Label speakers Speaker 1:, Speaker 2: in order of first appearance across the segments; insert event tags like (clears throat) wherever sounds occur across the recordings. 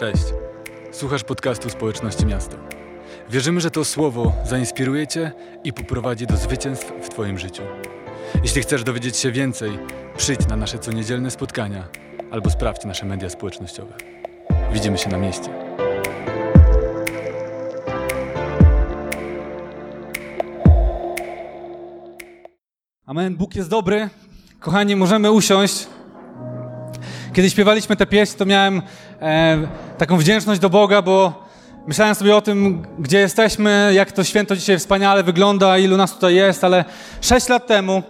Speaker 1: Cześć. Słuchasz podcastu Społeczności Miasto. Wierzymy, że to słowo zainspiruje Cię i poprowadzi do zwycięstw w Twoim życiu. Jeśli chcesz dowiedzieć się więcej, przyjdź na nasze coniedzielne spotkania albo sprawdź nasze media społecznościowe. Widzimy się na mieście.
Speaker 2: Amen. Bóg jest dobry. Kochani, możemy usiąść. Kiedy śpiewaliśmy tę pieśń, to miałem e, taką wdzięczność do Boga, bo myślałem sobie o tym, gdzie jesteśmy, jak to święto dzisiaj wspaniale wygląda, ilu nas tutaj jest, ale sześć lat temu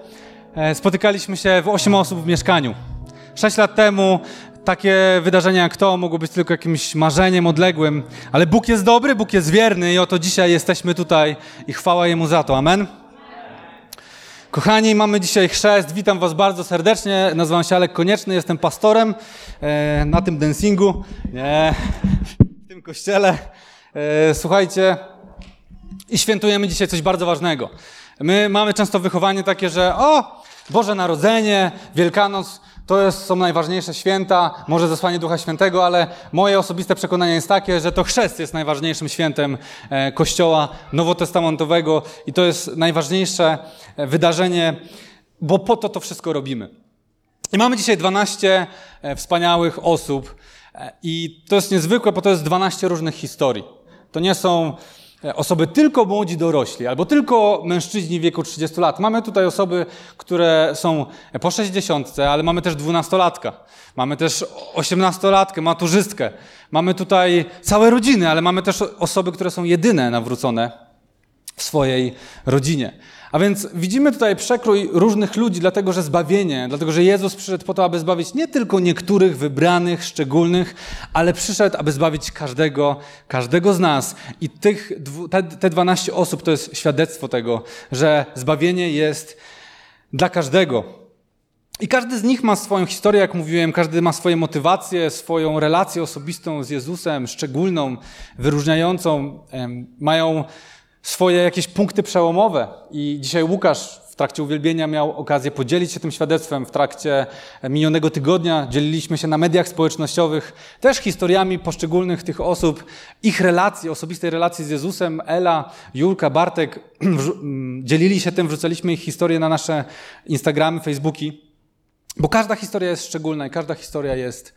Speaker 2: e, spotykaliśmy się w osiem osób w mieszkaniu. Sześć lat temu takie wydarzenia jak to mogło być tylko jakimś marzeniem odległym, ale Bóg jest dobry, Bóg jest wierny i oto dzisiaj jesteśmy tutaj i chwała Jemu za to. Amen. Kochani, mamy dzisiaj chrzest. Witam Was bardzo serdecznie. Nazywam się Alek Konieczny, jestem pastorem e, na tym dancingu, nie, w tym kościele. E, słuchajcie, i świętujemy dzisiaj coś bardzo ważnego. My mamy często wychowanie takie, że o, Boże Narodzenie, Wielkanoc, to jest, są najważniejsze święta, może zesłanie Ducha Świętego, ale moje osobiste przekonanie jest takie, że to chrzest jest najważniejszym świętem e, Kościoła Nowotestamentowego i to jest najważniejsze e, wydarzenie, bo po to to wszystko robimy. I mamy dzisiaj 12 e, wspaniałych osób i to jest niezwykłe, bo to jest 12 różnych historii. To nie są osoby tylko młodzi dorośli, albo tylko mężczyźni w wieku 30 lat. Mamy tutaj osoby, które są po 60, ale mamy też dwunastolatka, mamy też osiemnastolatkę, maturzystkę, mamy tutaj całe rodziny, ale mamy też osoby, które są jedyne nawrócone w swojej rodzinie. A więc widzimy tutaj przekrój różnych ludzi, dlatego że zbawienie, dlatego że Jezus przyszedł po to, aby zbawić nie tylko niektórych wybranych, szczególnych, ale przyszedł, aby zbawić każdego, każdego z nas. I tych, te, te 12 osób to jest świadectwo tego, że zbawienie jest dla każdego. I każdy z nich ma swoją historię, jak mówiłem, każdy ma swoje motywacje, swoją relację osobistą z Jezusem, szczególną, wyróżniającą. Mają swoje jakieś punkty przełomowe. I dzisiaj Łukasz w trakcie uwielbienia miał okazję podzielić się tym świadectwem. W trakcie minionego tygodnia dzieliliśmy się na mediach społecznościowych też historiami poszczególnych tych osób, ich relacji, osobistej relacji z Jezusem. Ela, Julka, Bartek (clears throat) dzielili się tym, wrzucaliśmy ich historie na nasze Instagramy, Facebooki, bo każda historia jest szczególna i każda historia jest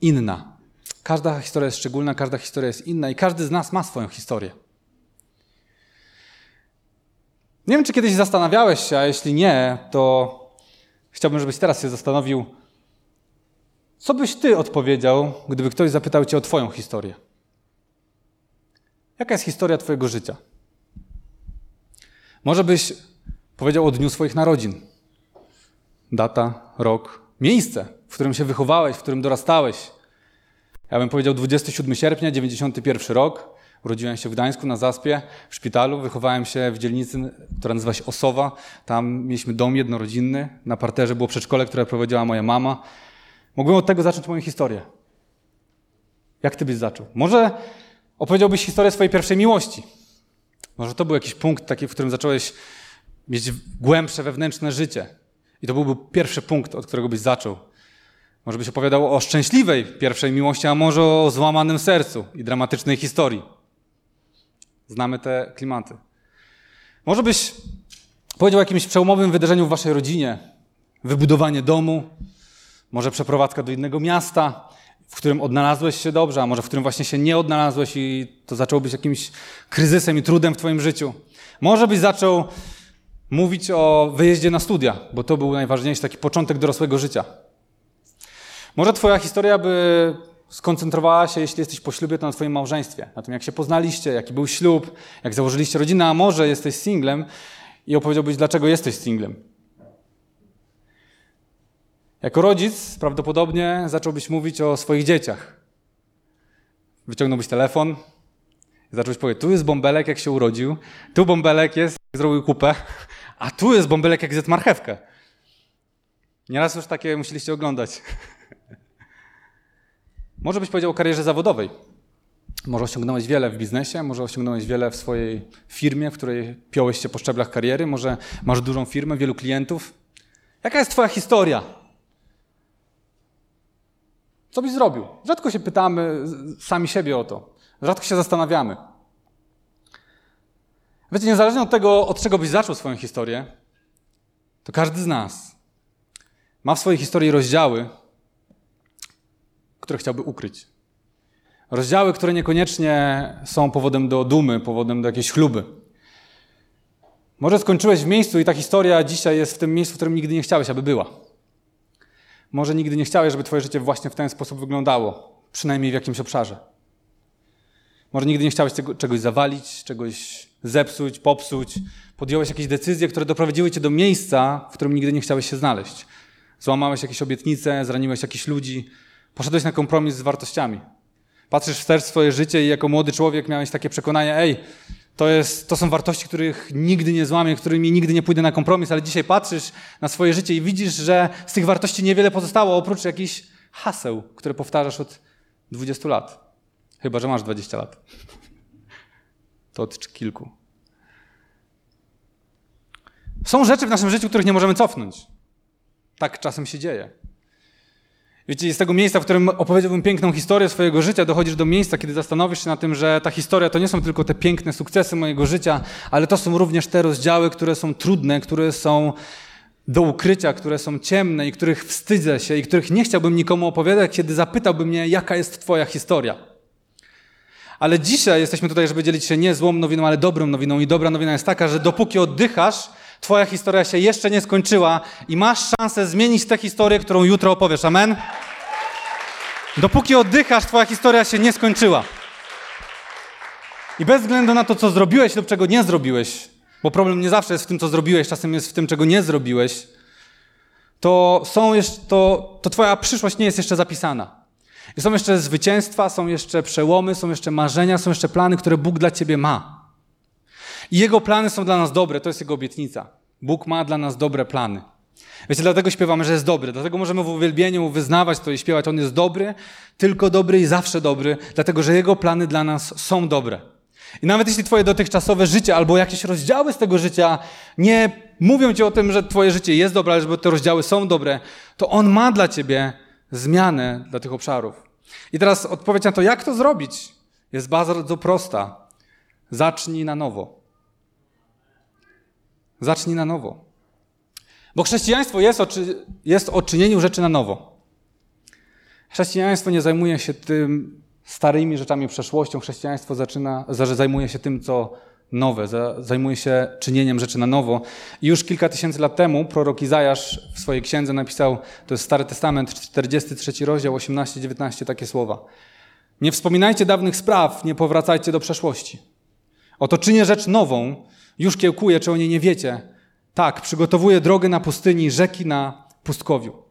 Speaker 2: inna. Każda historia jest szczególna, każda historia jest inna i każdy z nas ma swoją historię. Nie wiem, czy kiedyś zastanawiałeś się, a jeśli nie, to chciałbym, żebyś teraz się zastanowił, co byś ty odpowiedział, gdyby ktoś zapytał cię o twoją historię? Jaka jest historia twojego życia? Może byś powiedział o dniu swoich narodzin. Data, rok, miejsce, w którym się wychowałeś, w którym dorastałeś. Ja bym powiedział 27 sierpnia, 91 rok. Urodziłem się w Gdańsku na Zaspie, w szpitalu. Wychowałem się w dzielnicy, która nazywa się Osowa. Tam mieliśmy dom jednorodzinny. Na parterze było przedszkole, które prowadziła moja mama. Mogłem od tego zacząć moją historię. Jak ty byś zaczął? Może opowiedziałbyś historię swojej pierwszej miłości. Może to był jakiś punkt taki, w którym zacząłeś mieć głębsze wewnętrzne życie. I to byłby pierwszy punkt, od którego byś zaczął. Może byś opowiadał o szczęśliwej pierwszej miłości, a może o złamanym sercu i dramatycznej historii. Znamy te klimaty. Może byś powiedział o jakimś przełomowym wydarzeniu w waszej rodzinie. Wybudowanie domu, może przeprowadzka do innego miasta, w którym odnalazłeś się dobrze, a może w którym właśnie się nie odnalazłeś i to zaczęło być jakimś kryzysem i trudem w twoim życiu. Może byś zaczął mówić o wyjeździe na studia, bo to był najważniejszy taki początek dorosłego życia. Może twoja historia by skoncentrowała się, jeśli jesteś po ślubie, to na Twoim małżeństwie, na tym, jak się poznaliście, jaki był ślub, jak założyliście rodzinę, a może jesteś singlem i opowiedziałbyś, dlaczego jesteś singlem. Jako rodzic prawdopodobnie zacząłbyś mówić o swoich dzieciach. Wyciągnąłbyś telefon zacząłbyś powiedzieć, tu jest bąbelek, jak się urodził, tu bąbelek jest, jak zrobił kupę, a tu jest bąbelek, jak zjadł marchewkę. Nieraz już takie musieliście oglądać. Może byś powiedział o karierze zawodowej. Może osiągnąłeś wiele w biznesie, może osiągnąłeś wiele w swojej firmie, w której piąłeś się po szczeblach kariery, może masz dużą firmę, wielu klientów. Jaka jest Twoja historia? Co byś zrobił? Rzadko się pytamy sami siebie o to. Rzadko się zastanawiamy. Wiecie, niezależnie od tego, od czego byś zaczął swoją historię, to każdy z nas ma w swojej historii rozdziały, które chciałby ukryć. Rozdziały, które niekoniecznie są powodem do dumy, powodem do jakiejś chluby. Może skończyłeś w miejscu i ta historia dzisiaj jest w tym miejscu, w którym nigdy nie chciałeś, aby była. Może nigdy nie chciałeś, żeby Twoje życie właśnie w ten sposób wyglądało, przynajmniej w jakimś obszarze. Może nigdy nie chciałeś tego, czegoś zawalić, czegoś zepsuć, popsuć. Podjąłeś jakieś decyzje, które doprowadziły Cię do miejsca, w którym nigdy nie chciałeś się znaleźć. Złamałeś jakieś obietnice, zraniłeś jakichś ludzi, poszedłeś na kompromis z wartościami. Patrzysz wstecz w swoje życie i jako młody człowiek miałeś takie przekonanie, ej, to, jest, to są wartości, których nigdy nie złamię, którymi nigdy nie pójdę na kompromis, ale dzisiaj patrzysz na swoje życie i widzisz, że z tych wartości niewiele pozostało, oprócz jakichś haseł, które powtarzasz od 20 lat. Chyba, że masz 20 lat. (laughs) To od kilku. Są rzeczy w naszym życiu, których nie możemy cofnąć. Tak czasem się dzieje. Wiecie, z tego miejsca, w którym opowiedziałbym piękną historię swojego życia, dochodzisz do miejsca, kiedy zastanowisz się na tym, że ta historia to nie są tylko te piękne sukcesy mojego życia, ale to są również te rozdziały, które są trudne, które są do ukrycia, które są ciemne i których wstydzę się i których nie chciałbym nikomu opowiadać, kiedy zapytałby mnie, jaka jest Twoja historia. Ale dzisiaj jesteśmy tutaj, żeby dzielić się nie złą nowiną, ale dobrą nowiną. I dobra nowina jest taka, że dopóki oddychasz, Twoja historia się jeszcze nie skończyła i masz szansę zmienić tę historię, którą jutro opowiesz. Amen? Dopóki oddychasz, Twoja historia się nie skończyła. I bez względu na to, co zrobiłeś lub czego nie zrobiłeś, bo problem nie zawsze jest w tym, co zrobiłeś, czasem jest w tym, czego nie zrobiłeś, to, są jeszcze, to, to Twoja przyszłość nie jest jeszcze zapisana. I są jeszcze zwycięstwa, są jeszcze przełomy, są jeszcze marzenia, są jeszcze plany, które Bóg dla Ciebie ma. Jego plany są dla nas dobre, to jest Jego obietnica. Bóg ma dla nas dobre plany. Wiecie, dlatego śpiewamy, że jest dobry. Dlatego możemy w uwielbieniu wyznawać to i śpiewać. On jest dobry, tylko dobry i zawsze dobry, dlatego że Jego plany dla nas są dobre. I nawet jeśli Twoje dotychczasowe życie albo jakieś rozdziały z tego życia nie mówią Ci o tym, że Twoje życie jest dobre, ale że te rozdziały są dobre, to On ma dla Ciebie zmianę dla tych obszarów. I teraz odpowiedź na to, jak to zrobić, jest bardzo prosta. Zacznij na nowo. Zacznij na nowo. Bo chrześcijaństwo jest o, jest o czynieniu rzeczy na nowo. Chrześcijaństwo nie zajmuje się tym starymi rzeczami, przeszłością. Chrześcijaństwo zaczyna, zajmuje się tym, co nowe, zajmuje się czynieniem rzeczy na nowo. I już kilka tysięcy lat temu prorok Izajasz w swojej księdze napisał, to jest Stary Testament, 43 rozdział, 18-19, takie słowa. Nie wspominajcie dawnych spraw, nie powracajcie do przeszłości. Oto czynię rzecz nową, już kiełkuję, czy o niej nie wiecie. Tak, przygotowuję drogę na pustyni, rzeki na pustkowiu.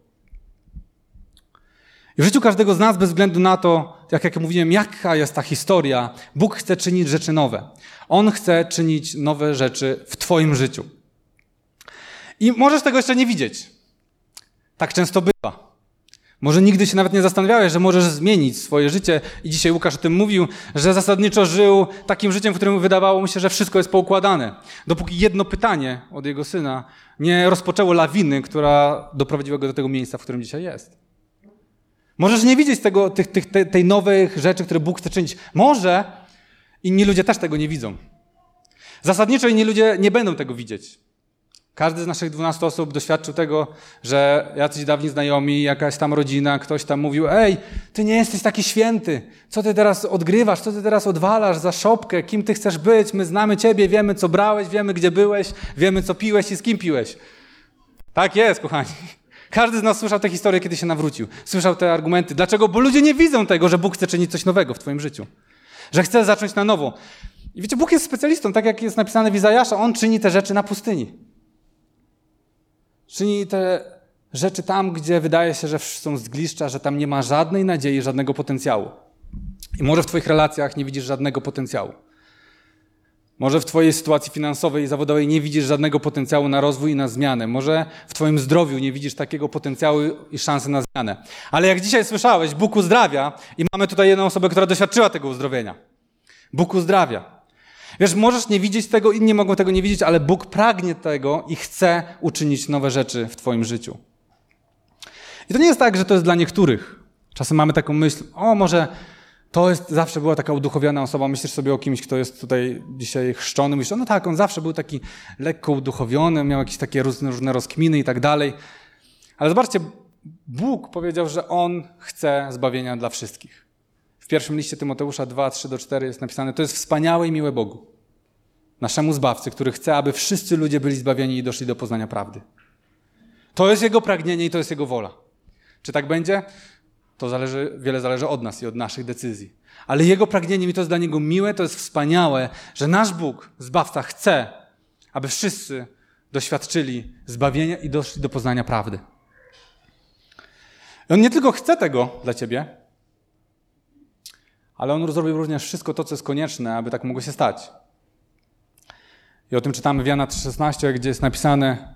Speaker 2: I w życiu każdego z nas, bez względu na to, jak, jak mówiłem, jaka jest ta historia, Bóg chce czynić rzeczy nowe. On chce czynić nowe rzeczy w Twoim życiu. I możesz tego jeszcze nie widzieć. Tak często bywa. Może nigdy się nawet nie zastanawiałeś, że możesz zmienić swoje życie. I dzisiaj Łukasz o tym mówił, że zasadniczo żył takim życiem, w którym wydawało mu się, że wszystko jest poukładane. Dopóki jedno pytanie od jego syna nie rozpoczęło lawiny, która doprowadziła go do tego miejsca, w którym dzisiaj jest. Możesz nie widzieć tego, tych, tych, tej nowych rzeczy, które Bóg chce czynić. Może inni ludzie też tego nie widzą. Zasadniczo inni ludzie nie będą tego widzieć. Każdy z naszych 12 osób doświadczył tego, że jacyś dawni znajomi, jakaś tam rodzina, ktoś tam mówił: Ej, ty nie jesteś taki święty. Co ty teraz odgrywasz? Co ty teraz odwalasz za szopkę? Kim ty chcesz być? My znamy ciebie, wiemy, co brałeś, wiemy, gdzie byłeś, wiemy, co piłeś i z kim piłeś. Tak jest, kochani. (laughs) Każdy z nas słyszał tę historię, kiedy się nawrócił. Słyszał te argumenty. Dlaczego? Bo ludzie nie widzą tego, że Bóg chce czynić coś nowego w Twoim życiu. Że chce zacząć na nowo. I wiecie, Bóg jest specjalistą, tak jak jest napisane w Izajasza, On czyni te rzeczy na pustyni. Czyni te rzeczy tam, gdzie wydaje się, że są zgliszcza, że tam nie ma żadnej nadziei, żadnego potencjału. I może w Twoich relacjach nie widzisz żadnego potencjału. Może w Twojej sytuacji finansowej i zawodowej nie widzisz żadnego potencjału na rozwój i na zmianę. Może w Twoim zdrowiu nie widzisz takiego potencjału i szansy na zmianę. Ale jak dzisiaj słyszałeś, Bóg uzdrawia i mamy tutaj jedną osobę, która doświadczyła tego uzdrowienia. Bóg uzdrawia. Wiesz, możesz nie widzieć tego, inni mogą tego nie widzieć, ale Bóg pragnie tego i chce uczynić nowe rzeczy w Twoim życiu. I to nie jest tak, że to jest dla niektórych. Czasem mamy taką myśl, o może to jest, zawsze była taka uduchowiona osoba, myślisz sobie o kimś, kto jest tutaj dzisiaj chrzczony, myślisz, no tak, on zawsze był taki lekko uduchowiony, miał jakieś takie różne, różne rozkminy i tak dalej. Ale zobaczcie, Bóg powiedział, że On chce zbawienia dla wszystkich. W pierwszym liście Tymoteusza 2, 3 do 4 jest napisane, to jest wspaniałe i miłe Bogu, naszemu Zbawcy, który chce, aby wszyscy ludzie byli zbawieni i doszli do poznania prawdy. To jest Jego pragnienie i to jest Jego wola. Czy tak będzie? To zależy, wiele zależy od nas i od naszych decyzji. Ale Jego pragnieniem i to jest dla Niego miłe, to jest wspaniałe, że nasz Bóg, Zbawca, chce, aby wszyscy doświadczyli zbawienia i doszli do poznania prawdy. I On nie tylko chce tego dla Ciebie, ale On zrobił również wszystko to, co jest konieczne, aby tak mogło się stać. I o tym czytamy w Jana 3,16, gdzie jest napisane,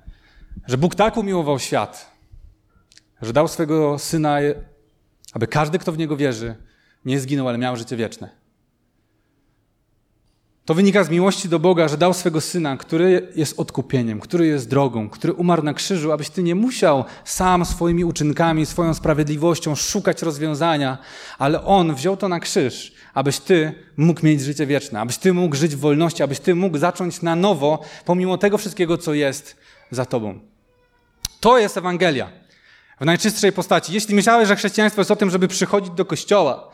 Speaker 2: że Bóg tak umiłował świat, że dał swego Syna, aby każdy, kto w Niego wierzy, nie zginął, ale miał życie wieczne. To wynika z miłości do Boga, że dał swego Syna, który jest odkupieniem, który jest drogą, który umarł na krzyżu, abyś Ty nie musiał sam swoimi uczynkami, swoją sprawiedliwością szukać rozwiązania, ale On wziął to na krzyż, abyś Ty mógł mieć życie wieczne, abyś Ty mógł żyć w wolności, abyś Ty mógł zacząć na nowo, pomimo tego wszystkiego, co jest za Tobą. To jest Ewangelia w najczystszej postaci. Jeśli myślałeś, że chrześcijaństwo jest o tym, żeby przychodzić do kościoła,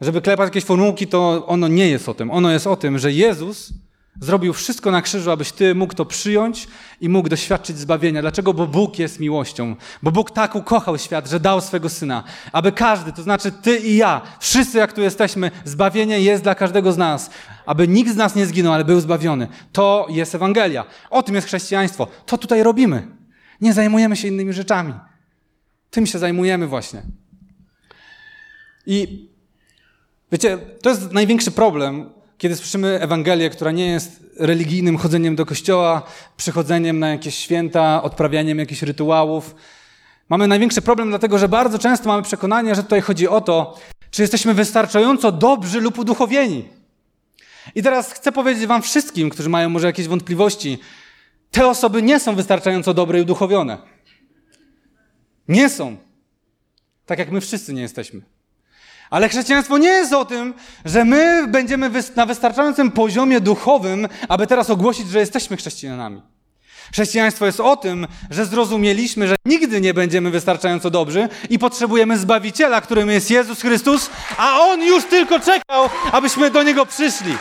Speaker 2: żeby klepać jakieś formułki, to ono nie jest o tym. Ono jest o tym, że Jezus zrobił wszystko na krzyżu, abyś ty mógł to przyjąć i mógł doświadczyć zbawienia. Dlaczego? Bo Bóg jest miłością. Bo Bóg tak ukochał świat, że dał swego Syna. Aby każdy, to znaczy ty i ja, wszyscy jak tu jesteśmy, zbawienie jest dla każdego z nas. Aby nikt z nas nie zginął, ale był zbawiony. To jest Ewangelia. O tym jest chrześcijaństwo. To tutaj robimy. Nie zajmujemy się innymi rzeczami. Tym się zajmujemy właśnie. I wiecie, to jest największy problem, kiedy słyszymy Ewangelię, która nie jest religijnym chodzeniem do kościoła, przychodzeniem na jakieś święta, odprawianiem jakichś rytuałów. Mamy największy problem, dlatego że bardzo często mamy przekonanie, że tutaj chodzi o to, czy jesteśmy wystarczająco dobrzy lub uduchowieni. I teraz chcę powiedzieć Wam wszystkim, którzy mają może jakieś wątpliwości, te osoby nie są wystarczająco dobre i uduchowione. Nie są. Tak jak my wszyscy nie jesteśmy. Ale chrześcijaństwo nie jest o tym, że my będziemy na wystarczającym poziomie duchowym, aby teraz ogłosić, że jesteśmy chrześcijanami. Chrześcijaństwo jest o tym, że zrozumieliśmy, że nigdy nie będziemy wystarczająco dobrzy i potrzebujemy Zbawiciela, którym jest Jezus Chrystus, a On już tylko czekał, abyśmy do Niego przyszli.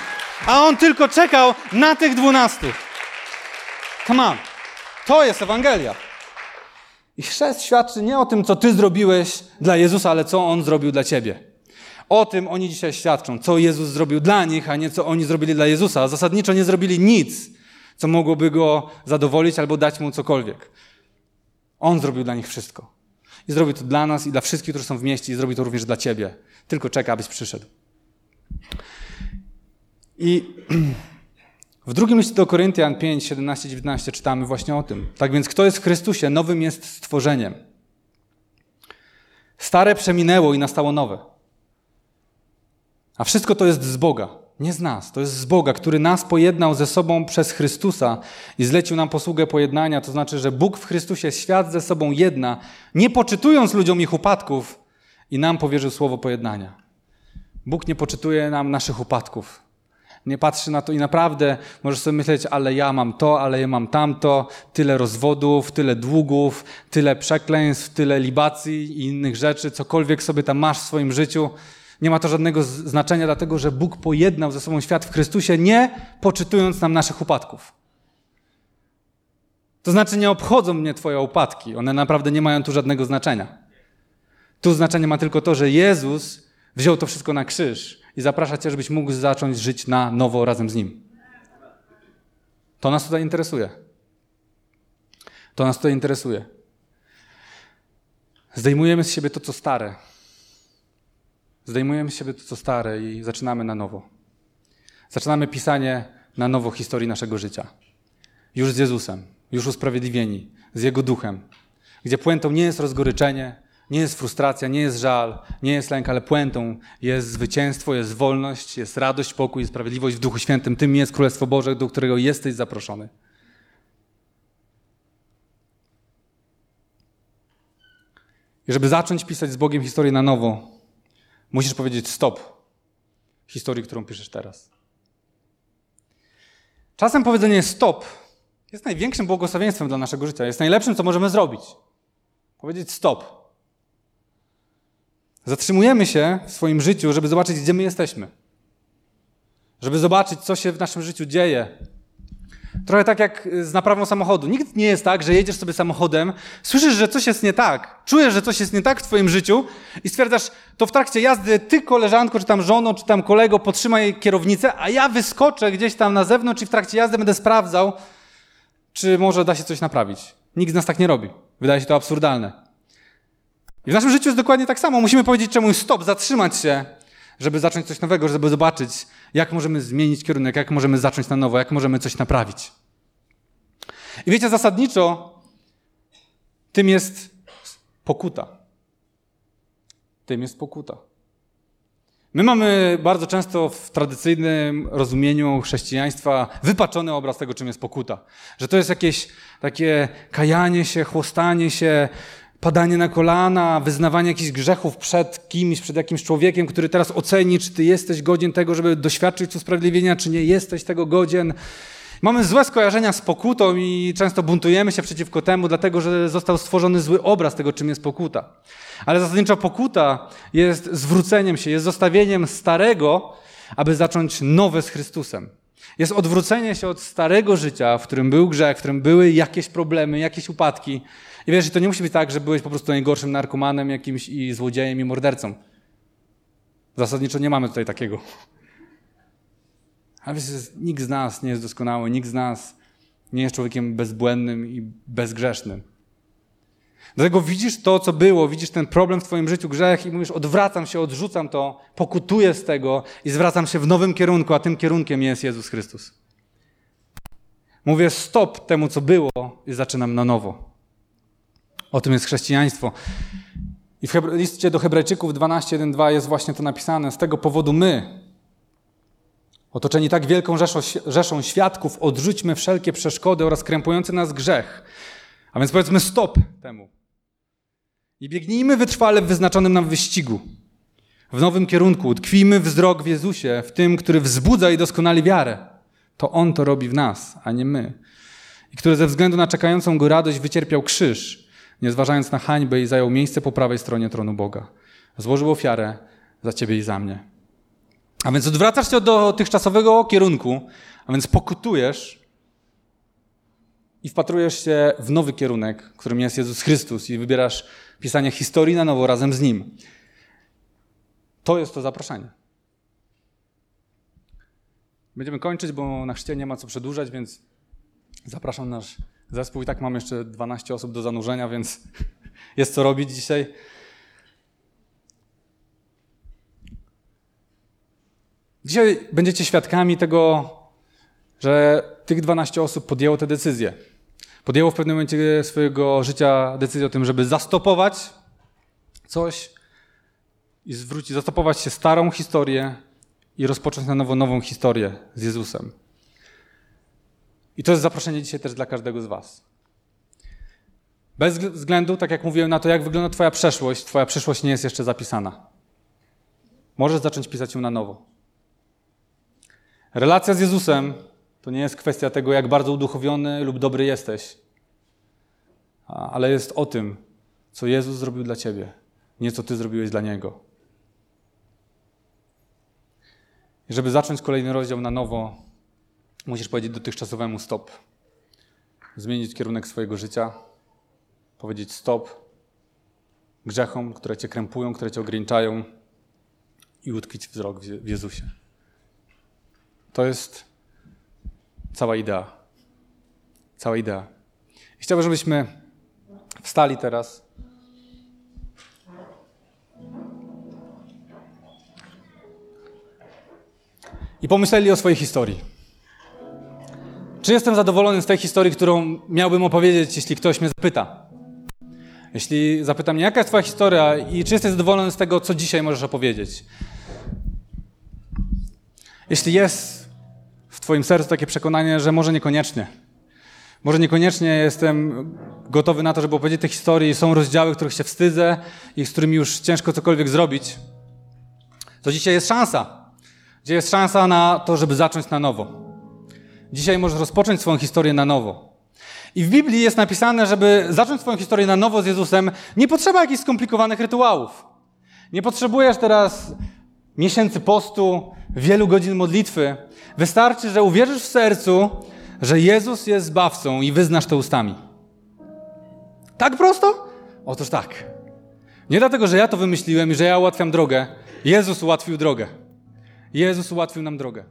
Speaker 2: A On tylko czekał na tych dwunastu. Come on. To jest Ewangelia. I chrzest świadczy nie o tym, co Ty zrobiłeś dla Jezusa, ale co On zrobił dla Ciebie. O tym oni dzisiaj świadczą, co Jezus zrobił dla nich, a nie co oni zrobili dla Jezusa. Zasadniczo nie zrobili nic, co mogłoby go zadowolić albo dać mu cokolwiek. On zrobił dla nich wszystko. I zrobił to dla nas i dla wszystkich, którzy są w mieście, i zrobi to również dla ciebie. Tylko czeka, abyś przyszedł. I (clears throat) w drugim liście do Koryntian 5, 17, 19 czytamy właśnie o tym. Tak więc kto jest w Chrystusie, nowym jest stworzeniem. Stare przeminęło i nastało nowe. A wszystko to jest z Boga, nie z nas. To jest z Boga, który nas pojednał ze sobą przez Chrystusa i zlecił nam posługę pojednania. To znaczy, że Bóg w Chrystusie świat ze sobą jedna, nie poczytując ludziom ich upadków i nam powierzył słowo pojednania. Bóg nie poczytuje nam naszych upadków. Nie patrzy na to i naprawdę możesz sobie myśleć, ale ja mam to, ale ja mam tamto, tyle rozwodów, tyle długów, tyle przekleństw, tyle libacji i innych rzeczy, cokolwiek sobie tam masz w swoim życiu. Nie ma to żadnego znaczenia, dlatego że Bóg pojednał ze sobą świat w Chrystusie, nie poczytując nam naszych upadków. To znaczy, nie obchodzą mnie Twoje upadki. One naprawdę nie mają tu żadnego znaczenia. Tu znaczenie ma tylko to, że Jezus wziął to wszystko na krzyż i zaprasza Cię, żebyś mógł zacząć żyć na nowo razem z Nim. To nas tutaj interesuje. To nas tutaj interesuje. Zdejmujemy z siebie to, co stare. Zdejmujemy z siebie to, co stare i zaczynamy na nowo. Zaczynamy pisanie na nowo historii naszego życia. Już z Jezusem, już usprawiedliwieni, z Jego duchem, gdzie puentą nie jest rozgoryczenie, nie jest frustracja, nie jest żal, nie jest lęk, ale puentą jest zwycięstwo, jest wolność, jest radość, pokój i sprawiedliwość w Duchu Świętym. Tym jest Królestwo Boże, do którego jesteś zaproszony. I żeby zacząć pisać z Bogiem historię na nowo, musisz powiedzieć stop historii, którą piszesz teraz. Czasem powiedzenie stop jest największym błogosławieństwem dla naszego życia, jest najlepszym, co możemy zrobić. Powiedzieć stop. Zatrzymujemy się w swoim życiu, żeby zobaczyć, gdzie my jesteśmy. Żeby zobaczyć, co się w naszym życiu dzieje. Trochę tak jak z naprawą samochodu. Nikt nie jest tak, że jedziesz sobie samochodem, słyszysz, że coś jest nie tak, czujesz, że coś jest nie tak w twoim życiu i stwierdzasz, to w trakcie jazdy ty, koleżanko, czy tam żono, czy tam kolego, podtrzymaj kierownicę, a ja wyskoczę gdzieś tam na zewnątrz i w trakcie jazdy będę sprawdzał, czy może da się coś naprawić. Nikt z nas tak nie robi. Wydaje się to absurdalne. I w naszym życiu jest dokładnie tak samo. Musimy powiedzieć czemuś stop, zatrzymać się, żeby zacząć coś nowego, żeby zobaczyć, jak możemy zmienić kierunek, jak możemy zacząć na nowo, jak możemy coś naprawić. I wiecie, zasadniczo tym jest pokuta. Tym jest pokuta. My mamy bardzo często w tradycyjnym rozumieniu chrześcijaństwa wypaczony obraz tego, czym jest pokuta. Że to jest jakieś takie kajanie się, chłostanie się, padanie na kolana, wyznawanie jakichś grzechów przed kimś, przed jakimś człowiekiem, który teraz oceni, czy ty jesteś godzien tego, żeby doświadczyć usprawiedliwienia, czy nie jesteś tego godzien. Mamy złe skojarzenia z pokutą i często buntujemy się przeciwko temu, dlatego że został stworzony zły obraz tego, czym jest pokuta. Ale zasadniczo pokuta jest zwróceniem się, jest zostawieniem starego, aby zacząć nowe z Chrystusem. Jest odwrócenie się od starego życia, w którym był grzech, w którym były jakieś problemy, jakieś upadki. I wiesz, to nie musi być tak, że byłeś po prostu najgorszym narkomanem jakimś i złodziejem i mordercą. Zasadniczo nie mamy tutaj takiego. Ale wiesz, nikt z nas nie jest doskonały, nikt z nas nie jest człowiekiem bezbłędnym i bezgrzesznym. Dlatego widzisz to, co było, widzisz ten problem w Twoim życiu, grzech, i mówisz: odwracam się, odrzucam to, pokutuję z tego i zwracam się w nowym kierunku, a tym kierunkiem jest Jezus Chrystus. Mówię stop temu, co było, i zaczynam na nowo. O tym jest chrześcijaństwo. I w liście do Hebrajczyków 12:1-2 jest właśnie to napisane. Z tego powodu my, otoczeni tak wielką rzeszą, rzeszą świadków, odrzućmy wszelkie przeszkody oraz krępujący nas grzech. A więc powiedzmy stop temu. I biegnijmy wytrwale w wyznaczonym nam wyścigu. W nowym kierunku. Tkwijmy wzrok w Jezusie, w tym, który wzbudza i doskonali wiarę. To On to robi w nas, a nie my. I który ze względu na czekającą go radość wycierpiał krzyż, nie zważając na hańbę i zajął miejsce po prawej stronie tronu Boga. Złożył ofiarę za ciebie i za mnie. A więc odwracasz się do dotychczasowego kierunku, a więc pokutujesz i wpatrujesz się w nowy kierunek, którym jest Jezus Chrystus i wybierasz pisanie historii na nowo razem z Nim. To jest to zaproszenie. Będziemy kończyć, bo na chrzcie nie ma co przedłużać, więc zapraszam nasz zespół. I tak mam jeszcze 12 osób do zanurzenia, więc (laughs) jest co robić dzisiaj. Dzisiaj będziecie świadkami tego, że tych 12 osób podjęło tę decyzję. Podjęło w pewnym momencie swojego życia decyzję o tym, żeby zastopować coś i zwrócić, zastopować się starą historię i rozpocząć na nowo nową historię z Jezusem. I to jest zaproszenie dzisiaj też dla każdego z Was. Bez względu, tak jak mówiłem, na to, jak wygląda Twoja przeszłość, Twoja przyszłość nie jest jeszcze zapisana. Możesz zacząć pisać ją na nowo. Relacja z Jezusem to nie jest kwestia tego, jak bardzo uduchowiony lub dobry jesteś, ale jest o tym, co Jezus zrobił dla Ciebie, nie co Ty zrobiłeś dla Niego. I żeby zacząć kolejny rozdział na nowo, musisz powiedzieć dotychczasowemu stop. Zmienić kierunek swojego życia, powiedzieć stop grzechom, które cię krępują, które cię ograniczają i utkwić wzrok w Jezusie. To jest cała idea. Cała idea. I chciałbym, żebyśmy wstali teraz. I pomyśleli o swojej historii. Czy jestem zadowolony z tej historii, którą miałbym opowiedzieć, jeśli ktoś mnie zapyta? Jeśli zapyta mnie, jaka jest Twoja historia i czy jesteś zadowolony z tego, co dzisiaj możesz opowiedzieć? Jeśli jest w Twoim sercu takie przekonanie, że może niekoniecznie, Może niekoniecznie jestem gotowy na to, żeby opowiedzieć te historie. Są rozdziały, których się wstydzę i z którymi już ciężko cokolwiek zrobić. To dzisiaj jest szansa. Gdzie jest szansa na to, żeby zacząć na nowo. Dzisiaj możesz rozpocząć swoją historię na nowo. I w Biblii jest napisane, żeby zacząć swoją historię na nowo z Jezusem, nie potrzeba jakichś skomplikowanych rytuałów. Nie potrzebujesz teraz miesięcy postu, wielu godzin modlitwy. Wystarczy, że uwierzysz w sercu, że Jezus jest zbawcą i wyznasz to ustami. Tak prosto? Otóż tak. Nie dlatego, że ja to wymyśliłem i że ja ułatwiam drogę. Jezus ułatwił drogę. Jezus ułatwił nam drogę.